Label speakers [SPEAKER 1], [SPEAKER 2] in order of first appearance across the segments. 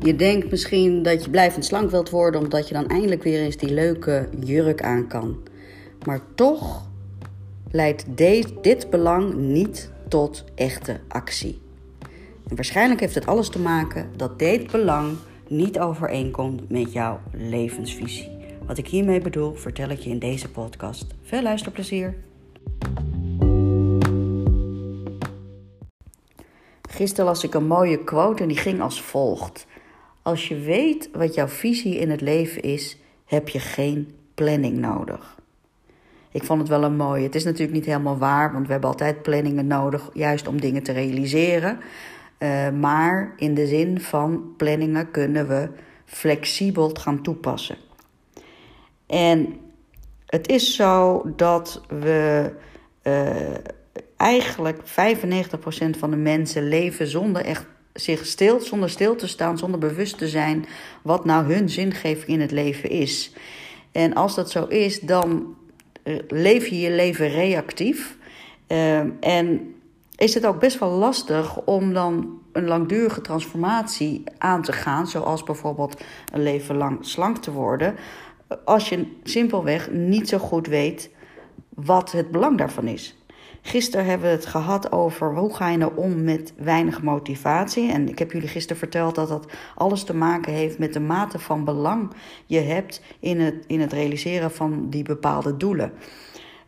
[SPEAKER 1] Je denkt misschien dat je blijvend slank wilt worden omdat je dan eindelijk weer eens die leuke jurk aan kan. Maar toch leidt dit belang niet tot echte actie. En waarschijnlijk heeft het alles te maken dat dit belang niet overeenkomt met jouw levensvisie. Wat ik hiermee bedoel, vertel ik je in deze podcast. Veel luisterplezier! Gisteren las ik een mooie quote en die ging als volgt. Als je weet wat jouw visie in het leven is, heb je geen planning nodig. Ik vond het wel een mooie. Het is natuurlijk niet helemaal waar, want we hebben altijd planningen nodig, juist om dingen te realiseren. Uh, maar in de zin van planningen kunnen we flexibel gaan toepassen. En het is zo dat we uh, eigenlijk 95% van de mensen leven zonder echt zich stil, zonder stil te staan, zonder bewust te zijn wat nou hun zingeving in het leven is. En als dat zo is, dan eh, leef je je leven reactief. Uh, en is het ook best wel lastig om dan een langdurige transformatie aan te gaan, zoals bijvoorbeeld een leven lang slank te worden, als je simpelweg niet zo goed weet wat het belang daarvan is. Gisteren hebben we het gehad over hoe ga je nou om met weinig motivatie. En ik heb jullie gisteren verteld dat dat alles te maken heeft met de mate van belang je hebt in het, in het realiseren van die bepaalde doelen.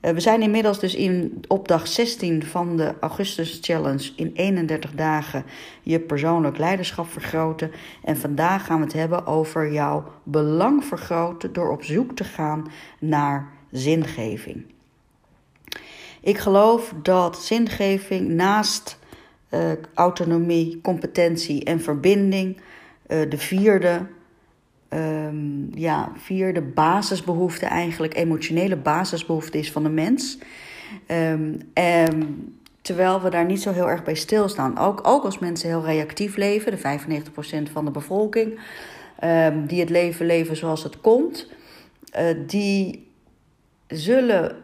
[SPEAKER 1] Eh, we zijn inmiddels dus in, op dag 16 van de Augustus Challenge in 31 dagen je persoonlijk leiderschap vergroten. En vandaag gaan we het hebben over jouw belang vergroten door op zoek te gaan naar zingeving. Ik geloof dat zingeving naast uh, autonomie, competentie en verbinding uh, de vierde, um, ja, vierde basisbehoefte, eigenlijk emotionele basisbehoefte is van de mens. Um, terwijl we daar niet zo heel erg bij stilstaan. Ook, ook als mensen heel reactief leven, de 95% van de bevolking, die het leven leven zoals het komt, uh, die zullen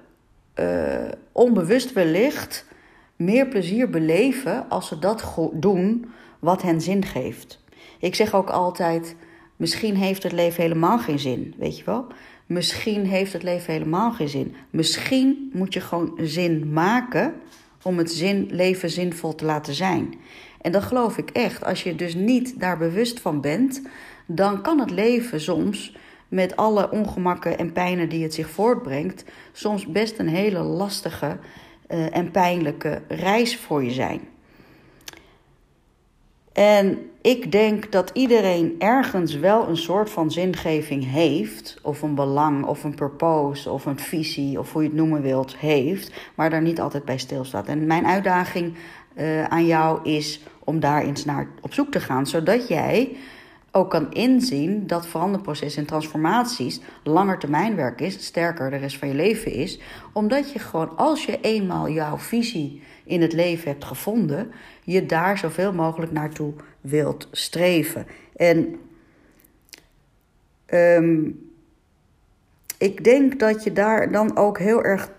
[SPEAKER 1] onbewust wellicht meer plezier beleven als ze dat doen wat hen zin geeft. Ik zeg ook altijd: misschien heeft het leven helemaal geen zin, weet je wel? Misschien heeft het leven helemaal geen zin. Misschien moet je gewoon zin maken om het zin, leven zinvol te laten zijn. En dat geloof ik echt. Als je dus niet daar bewust van bent, dan kan het leven soms met alle ongemakken en pijnen die het zich voortbrengt, soms best een hele lastige uh, en pijnlijke reis voor je zijn. En ik denk dat iedereen ergens wel een soort van zingeving heeft, of een belang, of een purpose, of een visie, of hoe je het noemen wilt, heeft, maar daar niet altijd bij stilstaat. En mijn uitdaging uh, aan jou is om daar eens naar op zoek te gaan, zodat jij ook kan inzien dat veranderprocessen en transformaties langetermijnwerk is, sterker de rest van je leven is, omdat je gewoon als je eenmaal jouw visie in het leven hebt gevonden, je daar zoveel mogelijk naartoe wilt streven. En um, ik denk dat je daar dan ook heel erg.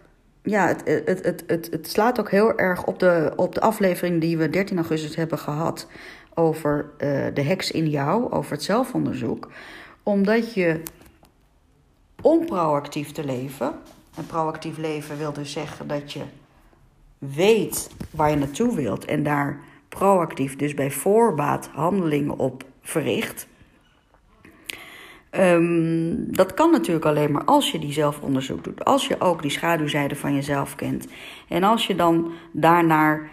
[SPEAKER 1] Ja, het, het, het, het, het slaat ook heel erg op de, op de aflevering die we 13 augustus hebben gehad over uh, de heks in jou, over het zelfonderzoek, omdat je om proactief te leven, en proactief leven wil dus zeggen dat je weet waar je naartoe wilt en daar proactief, dus bij voorbaat, handelingen op verricht. Um, dat kan natuurlijk alleen maar als je die zelfonderzoek doet. Als je ook die schaduwzijde van jezelf kent. En als je dan daarnaar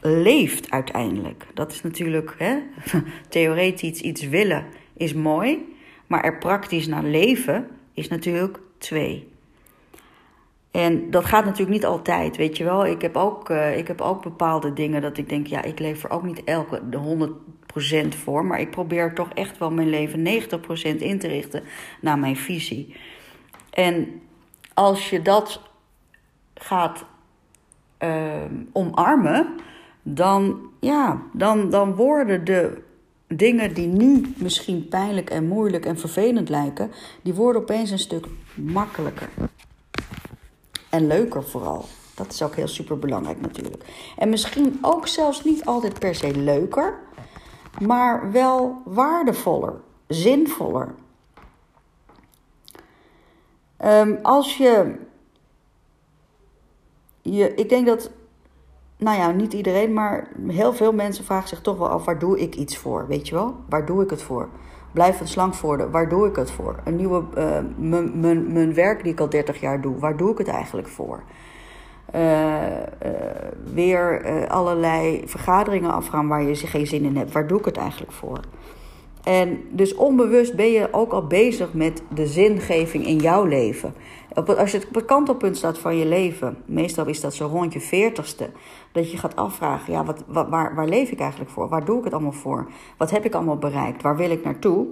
[SPEAKER 1] leeft uiteindelijk. Dat is natuurlijk hè, theoretisch iets willen is mooi, maar er praktisch naar leven is natuurlijk twee. En dat gaat natuurlijk niet altijd, weet je wel. Ik heb ook, uh, ik heb ook bepaalde dingen dat ik denk, ja, ik leef er ook niet elke de 100% voor, maar ik probeer toch echt wel mijn leven 90% in te richten naar mijn visie. En als je dat gaat uh, omarmen, dan, ja, dan, dan worden de dingen die nu misschien pijnlijk en moeilijk en vervelend lijken, die worden opeens een stuk makkelijker. En leuker vooral. Dat is ook heel super belangrijk natuurlijk. En misschien ook zelfs niet altijd per se leuker. maar wel waardevoller, zinvoller. Um, als je, je. Ik denk dat. Nou ja, niet iedereen, maar heel veel mensen vragen zich toch wel af: waar doe ik iets voor? Weet je wel? Waar doe ik het voor? Blijf een slank worden, waar doe ik het voor? Een nieuwe. Uh, mijn werk die ik al 30 jaar doe, waar doe ik het eigenlijk voor? Uh, uh, weer allerlei vergaderingen afgaan waar je geen zin in hebt. Waar doe ik het eigenlijk voor? En dus onbewust ben je ook al bezig met de zingeving in jouw leven. Als je op het kantelpunt staat van je leven, meestal is dat zo rond je veertigste, dat je gaat afvragen, ja, wat, waar, waar leef ik eigenlijk voor? Waar doe ik het allemaal voor? Wat heb ik allemaal bereikt? Waar wil ik naartoe?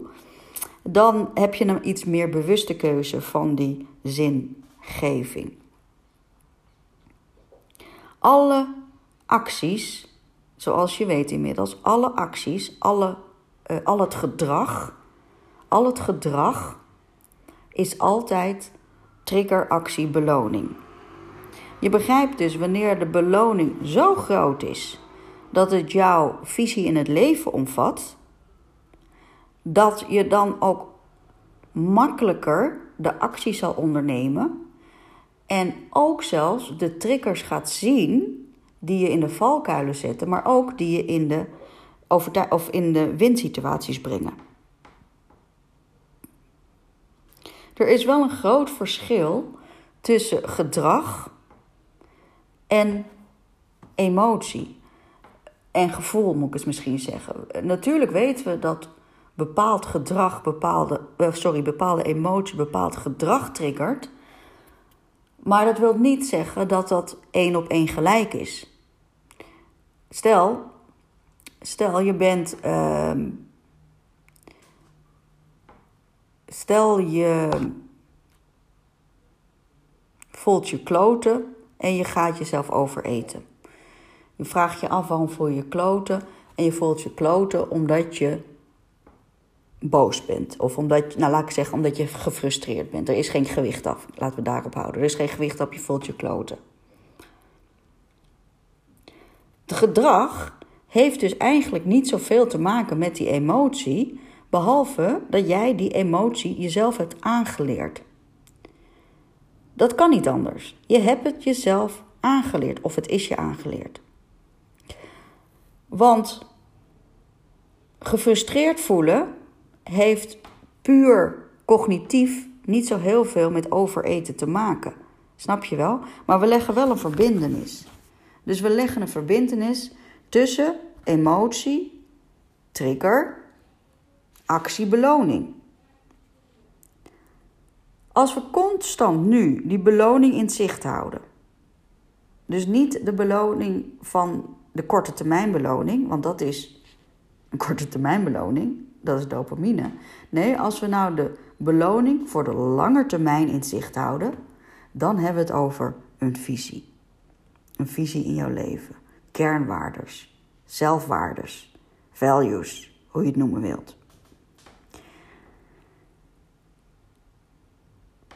[SPEAKER 1] Dan heb je een iets meer bewuste keuze van die zingeving. Alle acties, zoals je weet inmiddels, alle acties, alle uh, al het gedrag, al het gedrag is altijd trigger, actie, beloning. Je begrijpt dus wanneer de beloning zo groot is dat het jouw visie in het leven omvat, dat je dan ook makkelijker de actie zal ondernemen en ook zelfs de triggers gaat zien die je in de valkuilen zetten, maar ook die je in de of in de winsituaties brengen. Er is wel een groot verschil tussen gedrag en emotie. En gevoel, moet ik het misschien zeggen. Natuurlijk weten we dat bepaald gedrag, bepaalde, eh, sorry, bepaalde emotie, bepaald gedrag triggert. Maar dat wil niet zeggen dat dat één op één gelijk is. Stel, stel je bent. Uh, stel je voelt je kloten en je gaat jezelf overeten. Je vraagt je af waarom voel je kloten en je voelt je kloten omdat je boos bent. Of omdat, nou laat ik zeggen, omdat je gefrustreerd bent. Er is geen gewicht af. Laten we daarop houden. Er is geen gewicht op, je voelt je kloten. Het gedrag heeft dus eigenlijk niet zoveel te maken met die emotie, behalve dat jij die emotie jezelf hebt aangeleerd. Dat kan niet anders. Je hebt het jezelf aangeleerd of het is je aangeleerd. Want gefrustreerd voelen heeft puur cognitief niet zo heel veel met overeten te maken. Snap je wel? Maar we leggen wel een verbindenis. Dus we leggen een verbindenis tussen emotie, trigger, actie, beloning. Als we constant nu die beloning in zicht houden, dus niet de beloning van de korte termijn beloning, want dat is een korte termijn beloning, dat is dopamine. Nee, als we nou de beloning voor de lange termijn in zicht houden, dan hebben we het over een visie. Een visie in jouw leven, kernwaardes, zelfwaardes, values, hoe je het noemen wilt.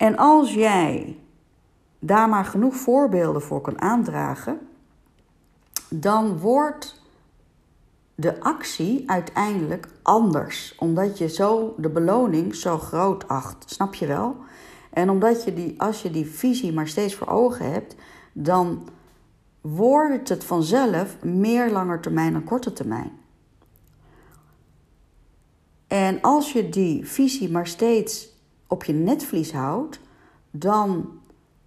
[SPEAKER 1] En als jij daar maar genoeg voorbeelden voor kan aandragen, dan wordt de actie uiteindelijk anders. Omdat je zo de beloning zo groot acht. Snap je wel? En omdat je die, als je die visie maar steeds voor ogen hebt, dan wordt het vanzelf meer langer termijn dan korte termijn. En als je die visie maar steeds op je netvlies houdt, dan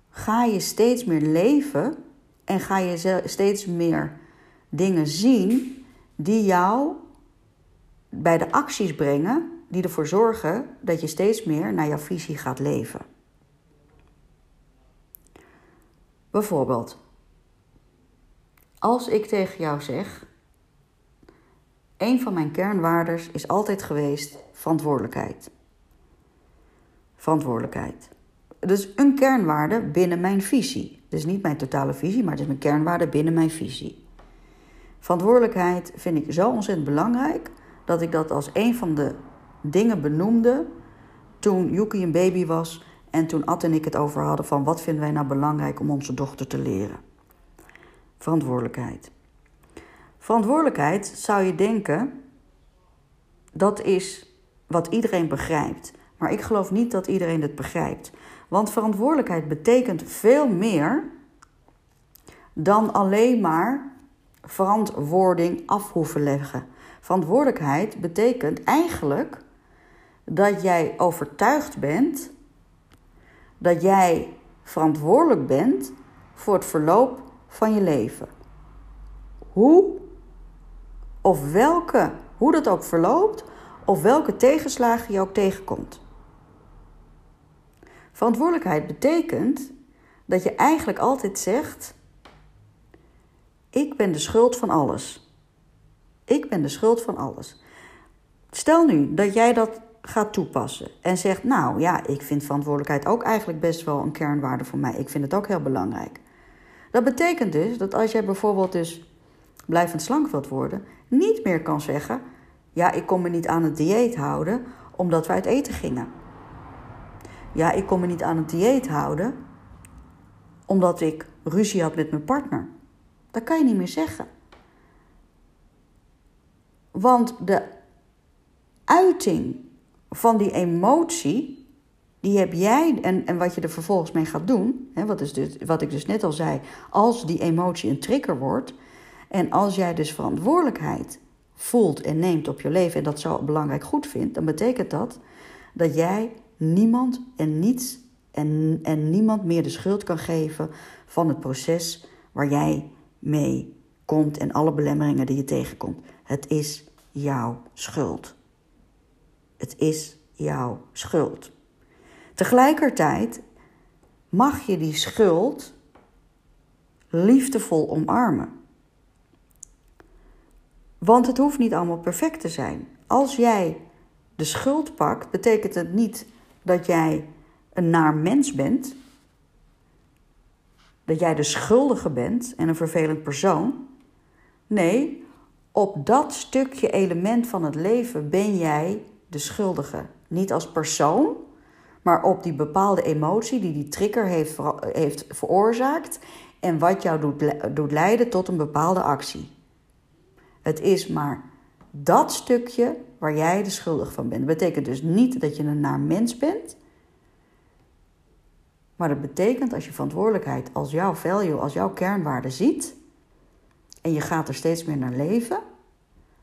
[SPEAKER 1] ga je steeds meer leven en ga je steeds meer dingen zien die jou bij de acties brengen die ervoor zorgen dat je steeds meer naar jouw visie gaat leven. Bijvoorbeeld, als ik tegen jou zeg: een van mijn kernwaardes is altijd geweest verantwoordelijkheid. Verantwoordelijkheid. Dus een kernwaarde binnen mijn visie. Dus niet mijn totale visie, maar het is mijn kernwaarde binnen mijn visie. Verantwoordelijkheid vind ik zo ontzettend belangrijk dat ik dat als een van de dingen benoemde toen Yuki een baby was en toen Ad en ik het over hadden van wat vinden wij nou belangrijk om onze dochter te leren. Verantwoordelijkheid. Verantwoordelijkheid zou je denken dat is wat iedereen begrijpt. Maar ik geloof niet dat iedereen het begrijpt. Want verantwoordelijkheid betekent veel meer dan alleen maar verantwoording af hoeven leggen. Verantwoordelijkheid betekent eigenlijk dat jij overtuigd bent dat jij verantwoordelijk bent voor het verloop van je leven. Hoe of welke, hoe dat ook verloopt, of welke tegenslagen je ook tegenkomt. Verantwoordelijkheid betekent dat je eigenlijk altijd zegt: Ik ben de schuld van alles. Ik ben de schuld van alles. Stel nu dat jij dat gaat toepassen en zegt: Nou ja, ik vind verantwoordelijkheid ook eigenlijk best wel een kernwaarde voor mij. Ik vind het ook heel belangrijk. Dat betekent dus dat als jij bijvoorbeeld dus blijvend slank wilt worden, niet meer kan zeggen: Ja, ik kon me niet aan het dieet houden omdat we uit eten gingen. Ja, ik kon me niet aan het dieet houden omdat ik ruzie had met mijn partner. Dat kan je niet meer zeggen. Want de uiting van die emotie, die heb jij en, en wat je er vervolgens mee gaat doen, hè, wat, is dus, wat ik dus net al zei, als die emotie een trigger wordt en als jij dus verantwoordelijkheid voelt en neemt op je leven en dat zo belangrijk goed vindt, dan betekent dat dat jij niemand en niets en, en niemand meer de schuld kan geven van het proces waar jij mee komt en alle belemmeringen die je tegenkomt. Het is jouw schuld. Het is jouw schuld. Tegelijkertijd mag je die schuld liefdevol omarmen. Want het hoeft niet allemaal perfect te zijn. Als jij de schuld pakt, betekent het niet dat jij een naar mens bent. Dat jij de schuldige bent en een vervelend persoon. Nee, op dat stukje element van het leven ben jij de schuldige. Niet als persoon, maar op die bepaalde emotie die die trigger heeft, heeft veroorzaakt en wat jou doet, doet leiden tot een bepaalde actie. Het is maar dat stukje waar jij de schuldig van bent. Dat betekent dus niet dat je een naar mens bent. Maar dat betekent als je verantwoordelijkheid als jouw value, als jouw kernwaarde ziet. En je gaat er steeds meer naar leven.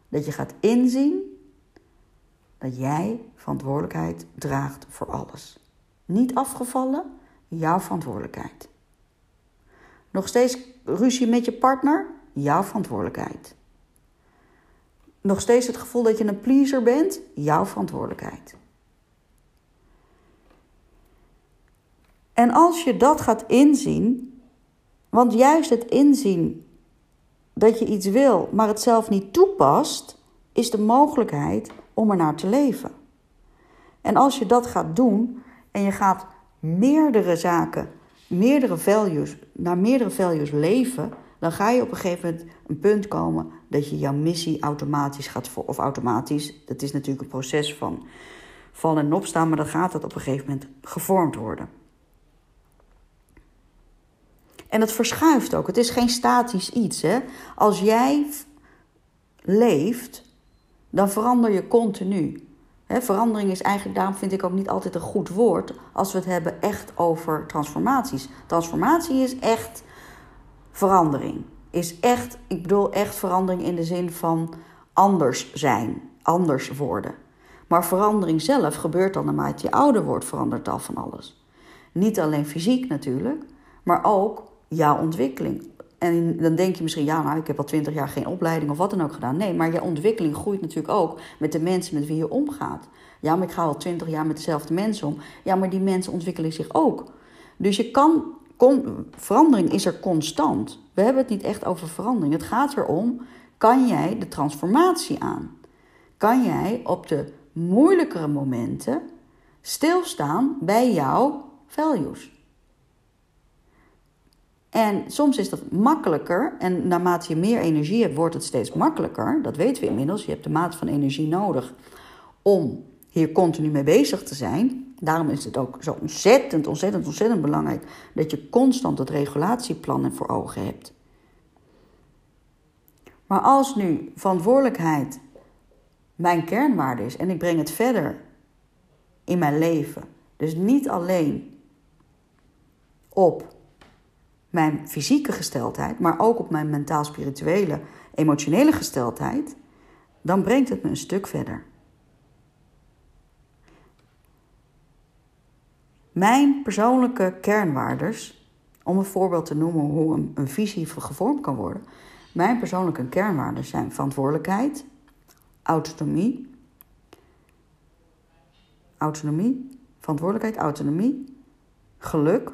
[SPEAKER 1] Dat je gaat inzien dat jij verantwoordelijkheid draagt voor alles. Niet afgevallen, jouw verantwoordelijkheid. Nog steeds ruzie met je partner, jouw verantwoordelijkheid. Nog steeds het gevoel dat je een pleaser bent, jouw verantwoordelijkheid. En als je dat gaat inzien, want juist het inzien dat je iets wil, maar het zelf niet toepast, is de mogelijkheid om er naar te leven. En als je dat gaat doen en je gaat meerdere zaken, meerdere values, naar meerdere values leven, dan ga je op een gegeven moment een punt komen dat je jouw missie automatisch gaat voor, of automatisch, dat is natuurlijk een proces van vallen en opstaan, maar dan gaat het op een gegeven moment gevormd worden. En het verschuift ook. Het is geen statisch iets. Hè? Als jij leeft, dan verander je continu. verandering is eigenlijk, daarom vind ik ook niet altijd een goed woord als we het hebben echt over transformaties. Transformatie is echt verandering. Is echt, ik bedoel echt verandering in de zin van anders zijn, anders worden. Maar verandering zelf gebeurt dan naarmate je ouder wordt, verandert al van alles. Niet alleen fysiek natuurlijk, maar ook jouw ontwikkeling. En dan denk je misschien, ja, nou, ik heb al twintig jaar geen opleiding of wat dan ook gedaan. Nee, maar je ontwikkeling groeit natuurlijk ook met de mensen met wie je omgaat. Ja, maar ik ga al twintig jaar met dezelfde mensen om. Ja, maar die mensen ontwikkelen zich ook. Dus je kan, verandering is er constant. We hebben het niet echt over verandering. Het gaat erom, kan jij de transformatie aan? Kan jij op de moeilijkere momenten stilstaan bij jouw values? En soms is dat makkelijker. En naarmate je meer energie hebt, wordt het steeds makkelijker. Dat weten we inmiddels. Je hebt de mate van energie nodig om hier continu mee bezig te zijn. Daarom is het ook zo ontzettend, ontzettend, ontzettend belangrijk dat je constant het regulatieplan voor ogen hebt. Maar als nu verantwoordelijkheid mijn kernwaarde is en ik breng het verder in mijn leven. Dus niet alleen op mijn fysieke gesteldheid, maar ook op mijn mentaal-spirituele, emotionele gesteldheid, dan brengt het me een stuk verder. Mijn persoonlijke kernwaardes, om een voorbeeld te noemen hoe een, een visie gevormd kan worden. Mijn persoonlijke kernwaarden zijn verantwoordelijkheid, autonomie, autonomie, verantwoordelijkheid, autonomie, geluk,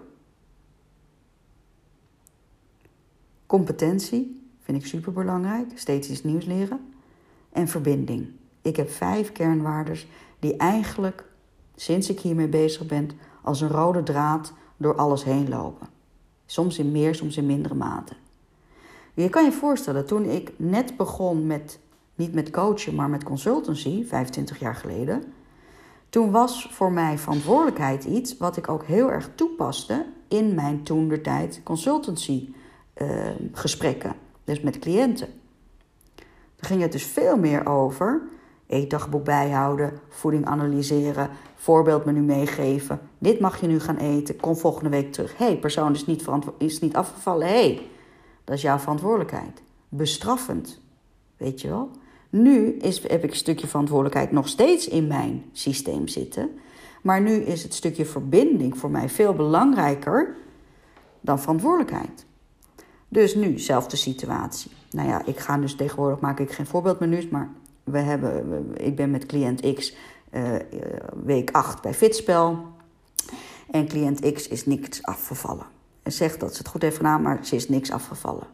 [SPEAKER 1] competentie, vind ik super belangrijk, steeds iets nieuws leren, en verbinding. Ik heb vijf kernwaarden die eigenlijk, sinds ik hiermee bezig ben, als een rode draad door alles heen lopen. Soms in meer, soms in mindere mate. Je kan je voorstellen, toen ik net begon met, niet met coachen, maar met consultancy, 25 jaar geleden, toen was voor mij verantwoordelijkheid iets wat ik ook heel erg toepaste in mijn toen tijd consultancy uh, gesprekken, dus met cliënten. Daar ging het dus veel meer over eetdagboek bijhouden, voeding analyseren, voorbeeldmenu meegeven. Dit mag je nu gaan eten, kom volgende week terug. Hé, hey, persoon is niet, is niet afgevallen. Hé, hey, dat is jouw verantwoordelijkheid. Bestraffend, weet je wel. Nu is, heb ik een stukje verantwoordelijkheid nog steeds in mijn systeem zitten. Maar nu is het stukje verbinding voor mij veel belangrijker dan verantwoordelijkheid. Dus nu, zelfde situatie. Nou ja, ik ga dus tegenwoordig maak ik geen voorbeeldmenu's, maar we hebben, ik ben met cliënt X uh, week 8 bij Fitspel. En cliënt X is niks afgevallen. En zegt dat ze het goed heeft gedaan, maar ze is niks afgevallen.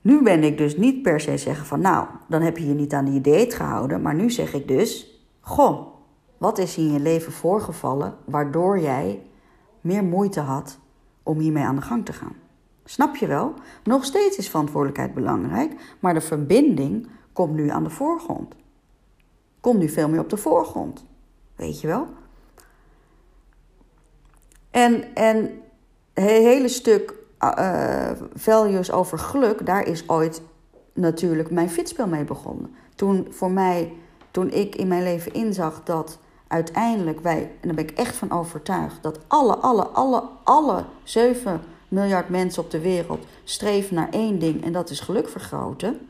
[SPEAKER 1] Nu ben ik dus niet per se zeggen van nou, dan heb je je niet aan die dieet gehouden. Maar nu zeg ik dus, goh, wat is in je leven voorgevallen waardoor jij meer moeite had om hiermee aan de gang te gaan? Snap je wel? Nog steeds is verantwoordelijkheid belangrijk, maar de verbinding komt nu aan de voorgrond. Komt nu veel meer op de voorgrond. Weet je wel? En, en het hele stuk uh, values over geluk, daar is ooit natuurlijk mijn fitspel mee begonnen. Toen voor mij, toen ik in mijn leven inzag dat uiteindelijk wij, en daar ben ik echt van overtuigd, dat alle, alle, alle, alle zeven miljard mensen op de wereld streven naar één ding en dat is geluk vergroten.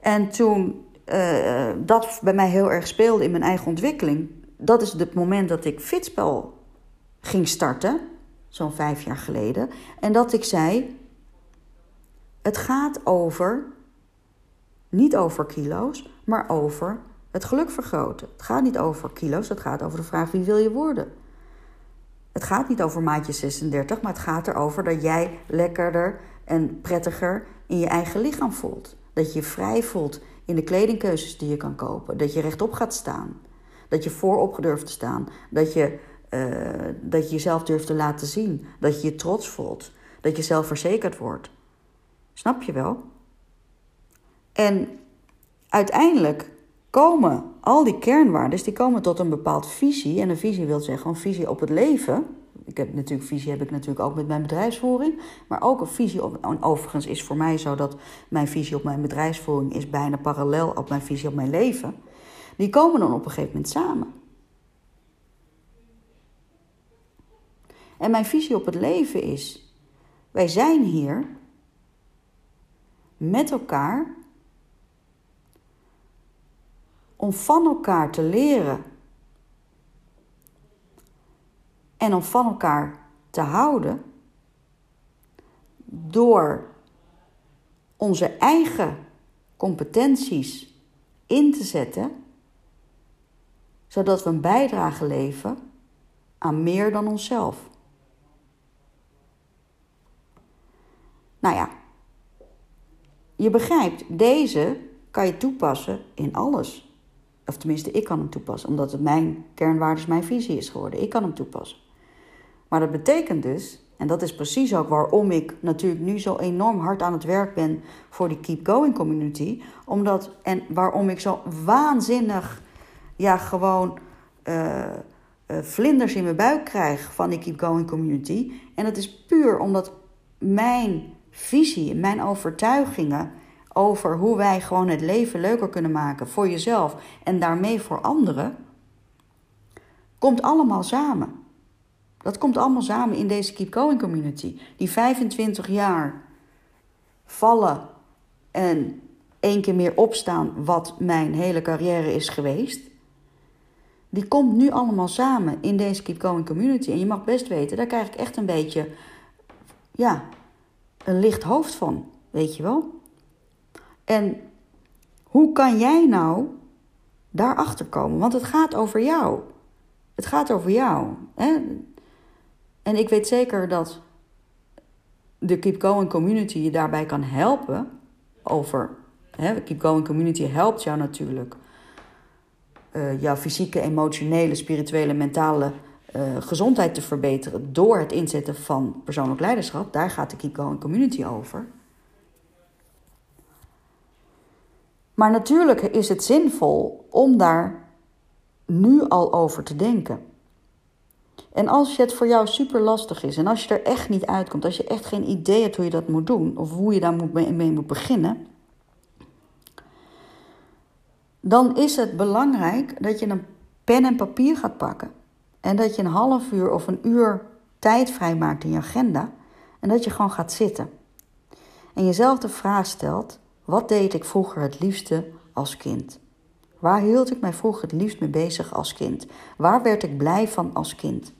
[SPEAKER 1] En toen uh, dat bij mij heel erg speelde in mijn eigen ontwikkeling, dat is het moment dat ik Fitspel ging starten, zo'n vijf jaar geleden. En dat ik zei: Het gaat over, niet over kilo's, maar over het geluk vergroten. Het gaat niet over kilo's, het gaat over de vraag: wie wil je worden? Het gaat niet over maatje 36, maar het gaat erover dat jij lekkerder en prettiger in je eigen lichaam voelt. Dat je je vrij voelt in de kledingkeuzes die je kan kopen. Dat je rechtop gaat staan. Dat je voorop durft te staan. Dat je, uh, dat je jezelf durft te laten zien. Dat je je trots voelt. Dat je zelfverzekerd wordt. Snap je wel? En uiteindelijk komen al die kernwaarden, die komen tot een bepaald visie. En een visie wil zeggen een visie op het leven. Ik heb natuurlijk visie heb ik natuurlijk ook met mijn bedrijfsvoering. Maar ook een visie op. Overigens is voor mij zo dat mijn visie op mijn bedrijfsvoering is bijna parallel op mijn visie op mijn leven. Die komen dan op een gegeven moment samen. En mijn visie op het leven is: wij zijn hier met elkaar om van elkaar te leren en om van elkaar te houden door onze eigen competenties in te zetten, zodat we een bijdrage leveren aan meer dan onszelf. Nou ja, je begrijpt, deze kan je toepassen in alles. Of tenminste, ik kan hem toepassen, omdat het mijn kernwaardes, mijn visie is geworden. Ik kan hem toepassen. Maar dat betekent dus, en dat is precies ook waarom ik natuurlijk nu zo enorm hard aan het werk ben voor die Keep Going community. Omdat, en waarom ik zo waanzinnig, ja, gewoon uh, vlinders in mijn buik krijg van die Keep Going community. En dat is puur omdat mijn visie, mijn overtuigingen over hoe wij gewoon het leven leuker kunnen maken voor jezelf en daarmee voor anderen, komt allemaal samen. Dat komt allemaal samen in deze Keep Going community. Die 25 jaar vallen en één keer meer opstaan, wat mijn hele carrière is geweest. Die komt nu allemaal samen in deze Keep Going community. En je mag best weten, daar krijg ik echt een beetje, ja, een licht hoofd van. Weet je wel? En hoe kan jij nou daarachter komen? Want het gaat over jou. Het gaat over jou. Hè? En ik weet zeker dat de Keep Going Community je daarbij kan helpen. Over, hè, Keep Going Community helpt jou natuurlijk. Uh, jouw fysieke, emotionele, spirituele, mentale uh, gezondheid te verbeteren door het inzetten van persoonlijk leiderschap. Daar gaat de Keep Going Community over. Maar natuurlijk is het zinvol om daar nu al over te denken. En als het voor jou super lastig is en als je er echt niet uitkomt, als je echt geen idee hebt hoe je dat moet doen of hoe je daar mee, moet beginnen, dan is het belangrijk dat je een pen en papier gaat pakken. En dat je een half uur of een uur tijd vrijmaakt in je agenda. En dat je gewoon gaat zitten. En jezelf de vraag stelt: wat deed ik vroeger het liefste als kind? Waar hield ik mij vroeger het liefst mee bezig als kind? Waar werd ik blij van als kind?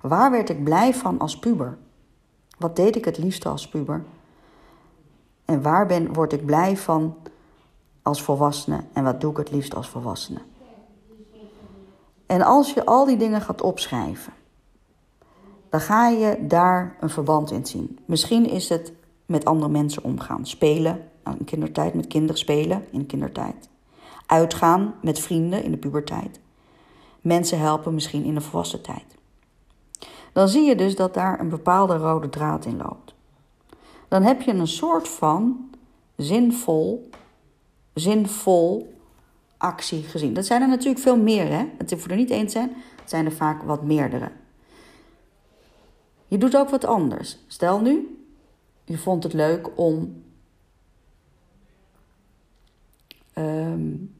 [SPEAKER 1] Waar werd ik blij van als puber? Wat deed ik het liefste als puber? En waar ben, word ik blij van als volwassene? En wat doe ik het liefst als volwassene? En als je al die dingen gaat opschrijven, dan ga je daar een verband in zien. Misschien is het met andere mensen omgaan, spelen in kindertijd, met kinderen spelen in de kindertijd. Uitgaan met vrienden in de puberteit. Mensen helpen misschien in de volwassen tijd. Dan zie je dus dat daar een bepaalde rode draad in loopt. Dan heb je een soort van zinvol, zinvol actie gezien. Dat zijn er natuurlijk veel meer, hè? Het hoeft er niet eens zijn, het zijn er vaak wat meerdere. Je doet ook wat anders. Stel nu, je vond het leuk om um,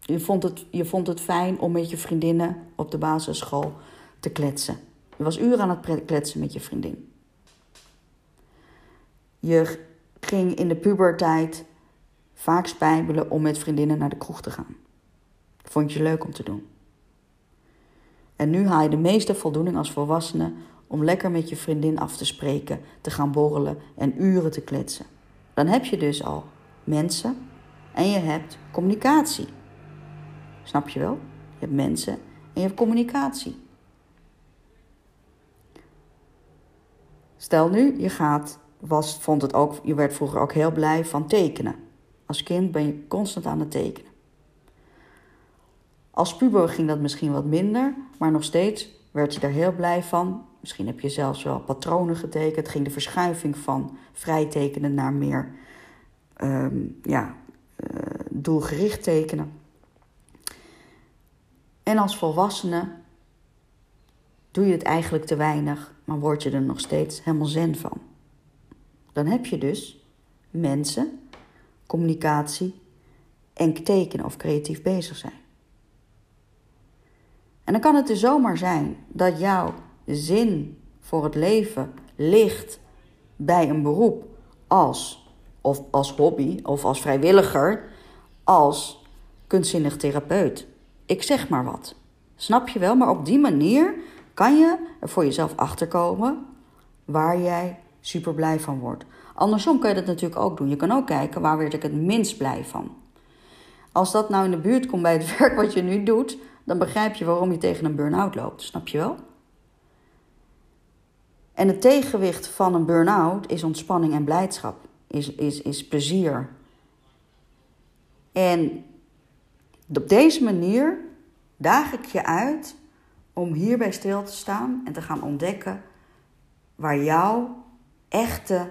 [SPEAKER 1] je, vond het, je vond het fijn om met je vriendinnen op de basisschool te kletsen. Je was uren aan het kletsen met je vriendin. Je ging in de puberteit vaak spijbelen om met vriendinnen naar de kroeg te gaan. vond je leuk om te doen. En nu haal je de meeste voldoening als volwassene om lekker met je vriendin af te spreken, te gaan borrelen en uren te kletsen. Dan heb je dus al mensen en je hebt communicatie. Snap je wel? Je hebt mensen en je hebt communicatie. Stel nu, je gaat, was, vond het ook, je werd vroeger ook heel blij van tekenen. Als kind ben je constant aan het tekenen. Als puber ging dat misschien wat minder, maar nog steeds werd je daar heel blij van. Misschien heb je zelfs wel patronen getekend. Ging de verschuiving van vrij tekenen naar meer um, ja, uh, doelgericht tekenen. En als volwassene doe je het eigenlijk te weinig, maar word je er nog steeds helemaal zen van. Dan heb je dus mensen, communicatie en tekenen of creatief bezig zijn. En dan kan het dus zomaar zijn dat jouw zin voor het leven ligt bij een beroep als, of als hobby of als vrijwilliger, als kunstzinnig therapeut. Ik zeg maar wat. Snap je wel? Maar op die manier kan je er voor jezelf achterkomen waar jij super blij van wordt. Andersom kan je dat natuurlijk ook doen. Je kan ook kijken waar werd ik het minst blij van. Als dat nou in de buurt komt bij het werk wat je nu doet, dan begrijp je waarom je tegen een burn-out loopt. Snap je wel? En het tegenwicht van een burn-out is ontspanning en blijdschap, is, is, is plezier. En op deze manier daag ik je uit om hierbij stil te staan en te gaan ontdekken waar jouw echte,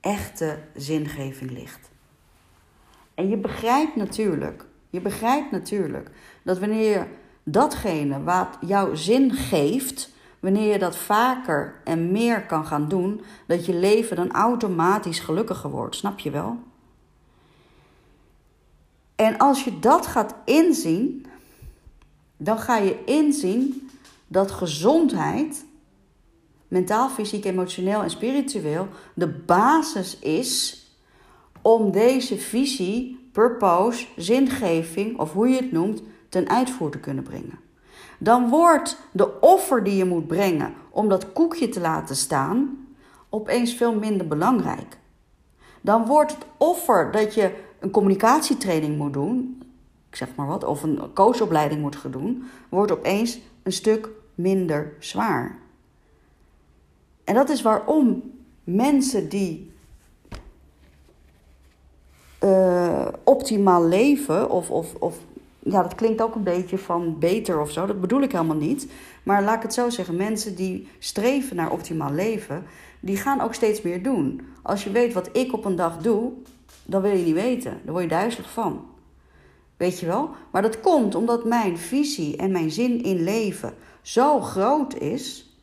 [SPEAKER 1] echte zingeving ligt. En je begrijpt natuurlijk, je begrijpt natuurlijk dat wanneer datgene wat jouw zin geeft, wanneer je dat vaker en meer kan gaan doen, dat je leven dan automatisch gelukkiger wordt. Snap je wel? En als je dat gaat inzien, dan ga je inzien dat gezondheid, mentaal, fysiek, emotioneel en spiritueel, de basis is om deze visie, purpose, zingeving of hoe je het noemt, ten uitvoer te kunnen brengen. Dan wordt de offer die je moet brengen om dat koekje te laten staan opeens veel minder belangrijk. Dan wordt het offer dat je een communicatietraining moet doen, ik zeg maar wat, of een coachopleiding moet gaan doen, wordt opeens een stuk minder zwaar. En dat is waarom mensen die uh, optimaal leven, of, of, of ja, dat klinkt ook een beetje van beter of zo, dat bedoel ik helemaal niet. Maar laat ik het zo zeggen: mensen die streven naar optimaal leven, die gaan ook steeds meer doen. Als je weet wat ik op een dag doe, dan wil je niet weten. Dan word je duizelig van. Weet je wel? Maar dat komt omdat mijn visie en mijn zin in leven zo groot is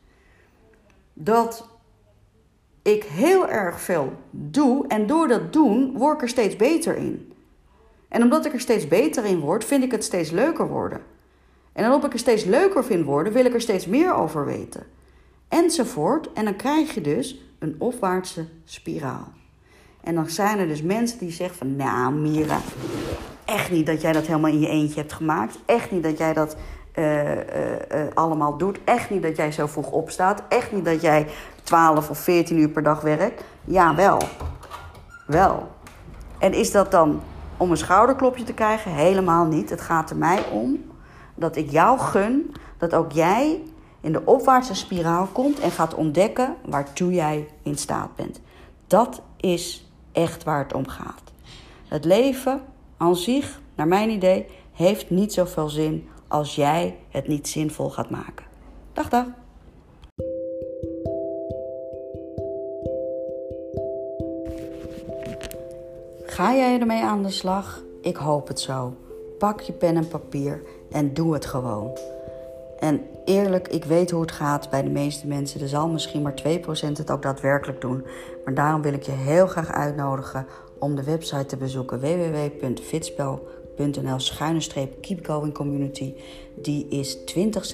[SPEAKER 1] dat ik heel erg veel doe en door dat doen word ik er steeds beter in. En omdat ik er steeds beter in word, vind ik het steeds leuker worden. En omdat ik er steeds leuker vind worden, wil ik er steeds meer over weten. Enzovoort. En dan krijg je dus een opwaartse spiraal. En dan zijn er dus mensen die zeggen van... Nou Mira, echt niet dat jij dat helemaal in je eentje hebt gemaakt. Echt niet dat jij dat uh, uh, allemaal doet. Echt niet dat jij zo vroeg opstaat. Echt niet dat jij 12 of 14 uur per dag werkt. Ja, wel. Wel. En is dat dan om een schouderklopje te krijgen? Helemaal niet. Het gaat er mij om dat ik jou gun dat ook jij in de opwaartse spiraal komt en gaat ontdekken waartoe jij in staat bent. Dat is echt waar het om gaat. Het leven aan zich, naar mijn idee, heeft niet zoveel zin als jij het niet zinvol gaat maken. Dag, dag. Ga jij ermee aan de slag? Ik hoop het zo. Pak je pen en papier en doe het gewoon. En eerlijk, ik weet hoe het gaat bij de meeste mensen. Er zal misschien maar 2% het ook daadwerkelijk doen. Maar daarom wil ik je heel graag uitnodigen om de website te bezoeken www.fitspel.nl schuine Keep Community. Die is 20,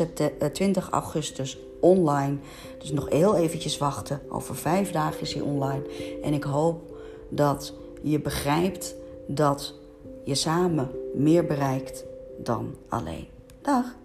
[SPEAKER 1] 20 augustus online. Dus nog heel eventjes wachten. Over vijf dagen is hij online. En ik hoop dat je begrijpt dat je samen meer bereikt dan alleen. Dag!